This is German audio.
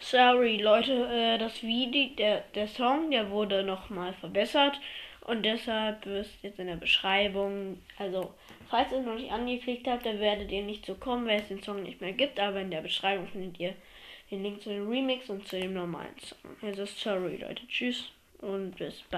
Sorry, Leute, äh, das Video, der, der Song, der wurde nochmal verbessert. Und deshalb ist jetzt in der Beschreibung, also falls ihr noch nicht angeklickt habt, dann werdet ihr nicht so kommen, weil es den Song nicht mehr gibt. Aber in der Beschreibung findet ihr den Link zu dem Remix und zu dem normalen Song. Also sorry Leute, tschüss und bis bald.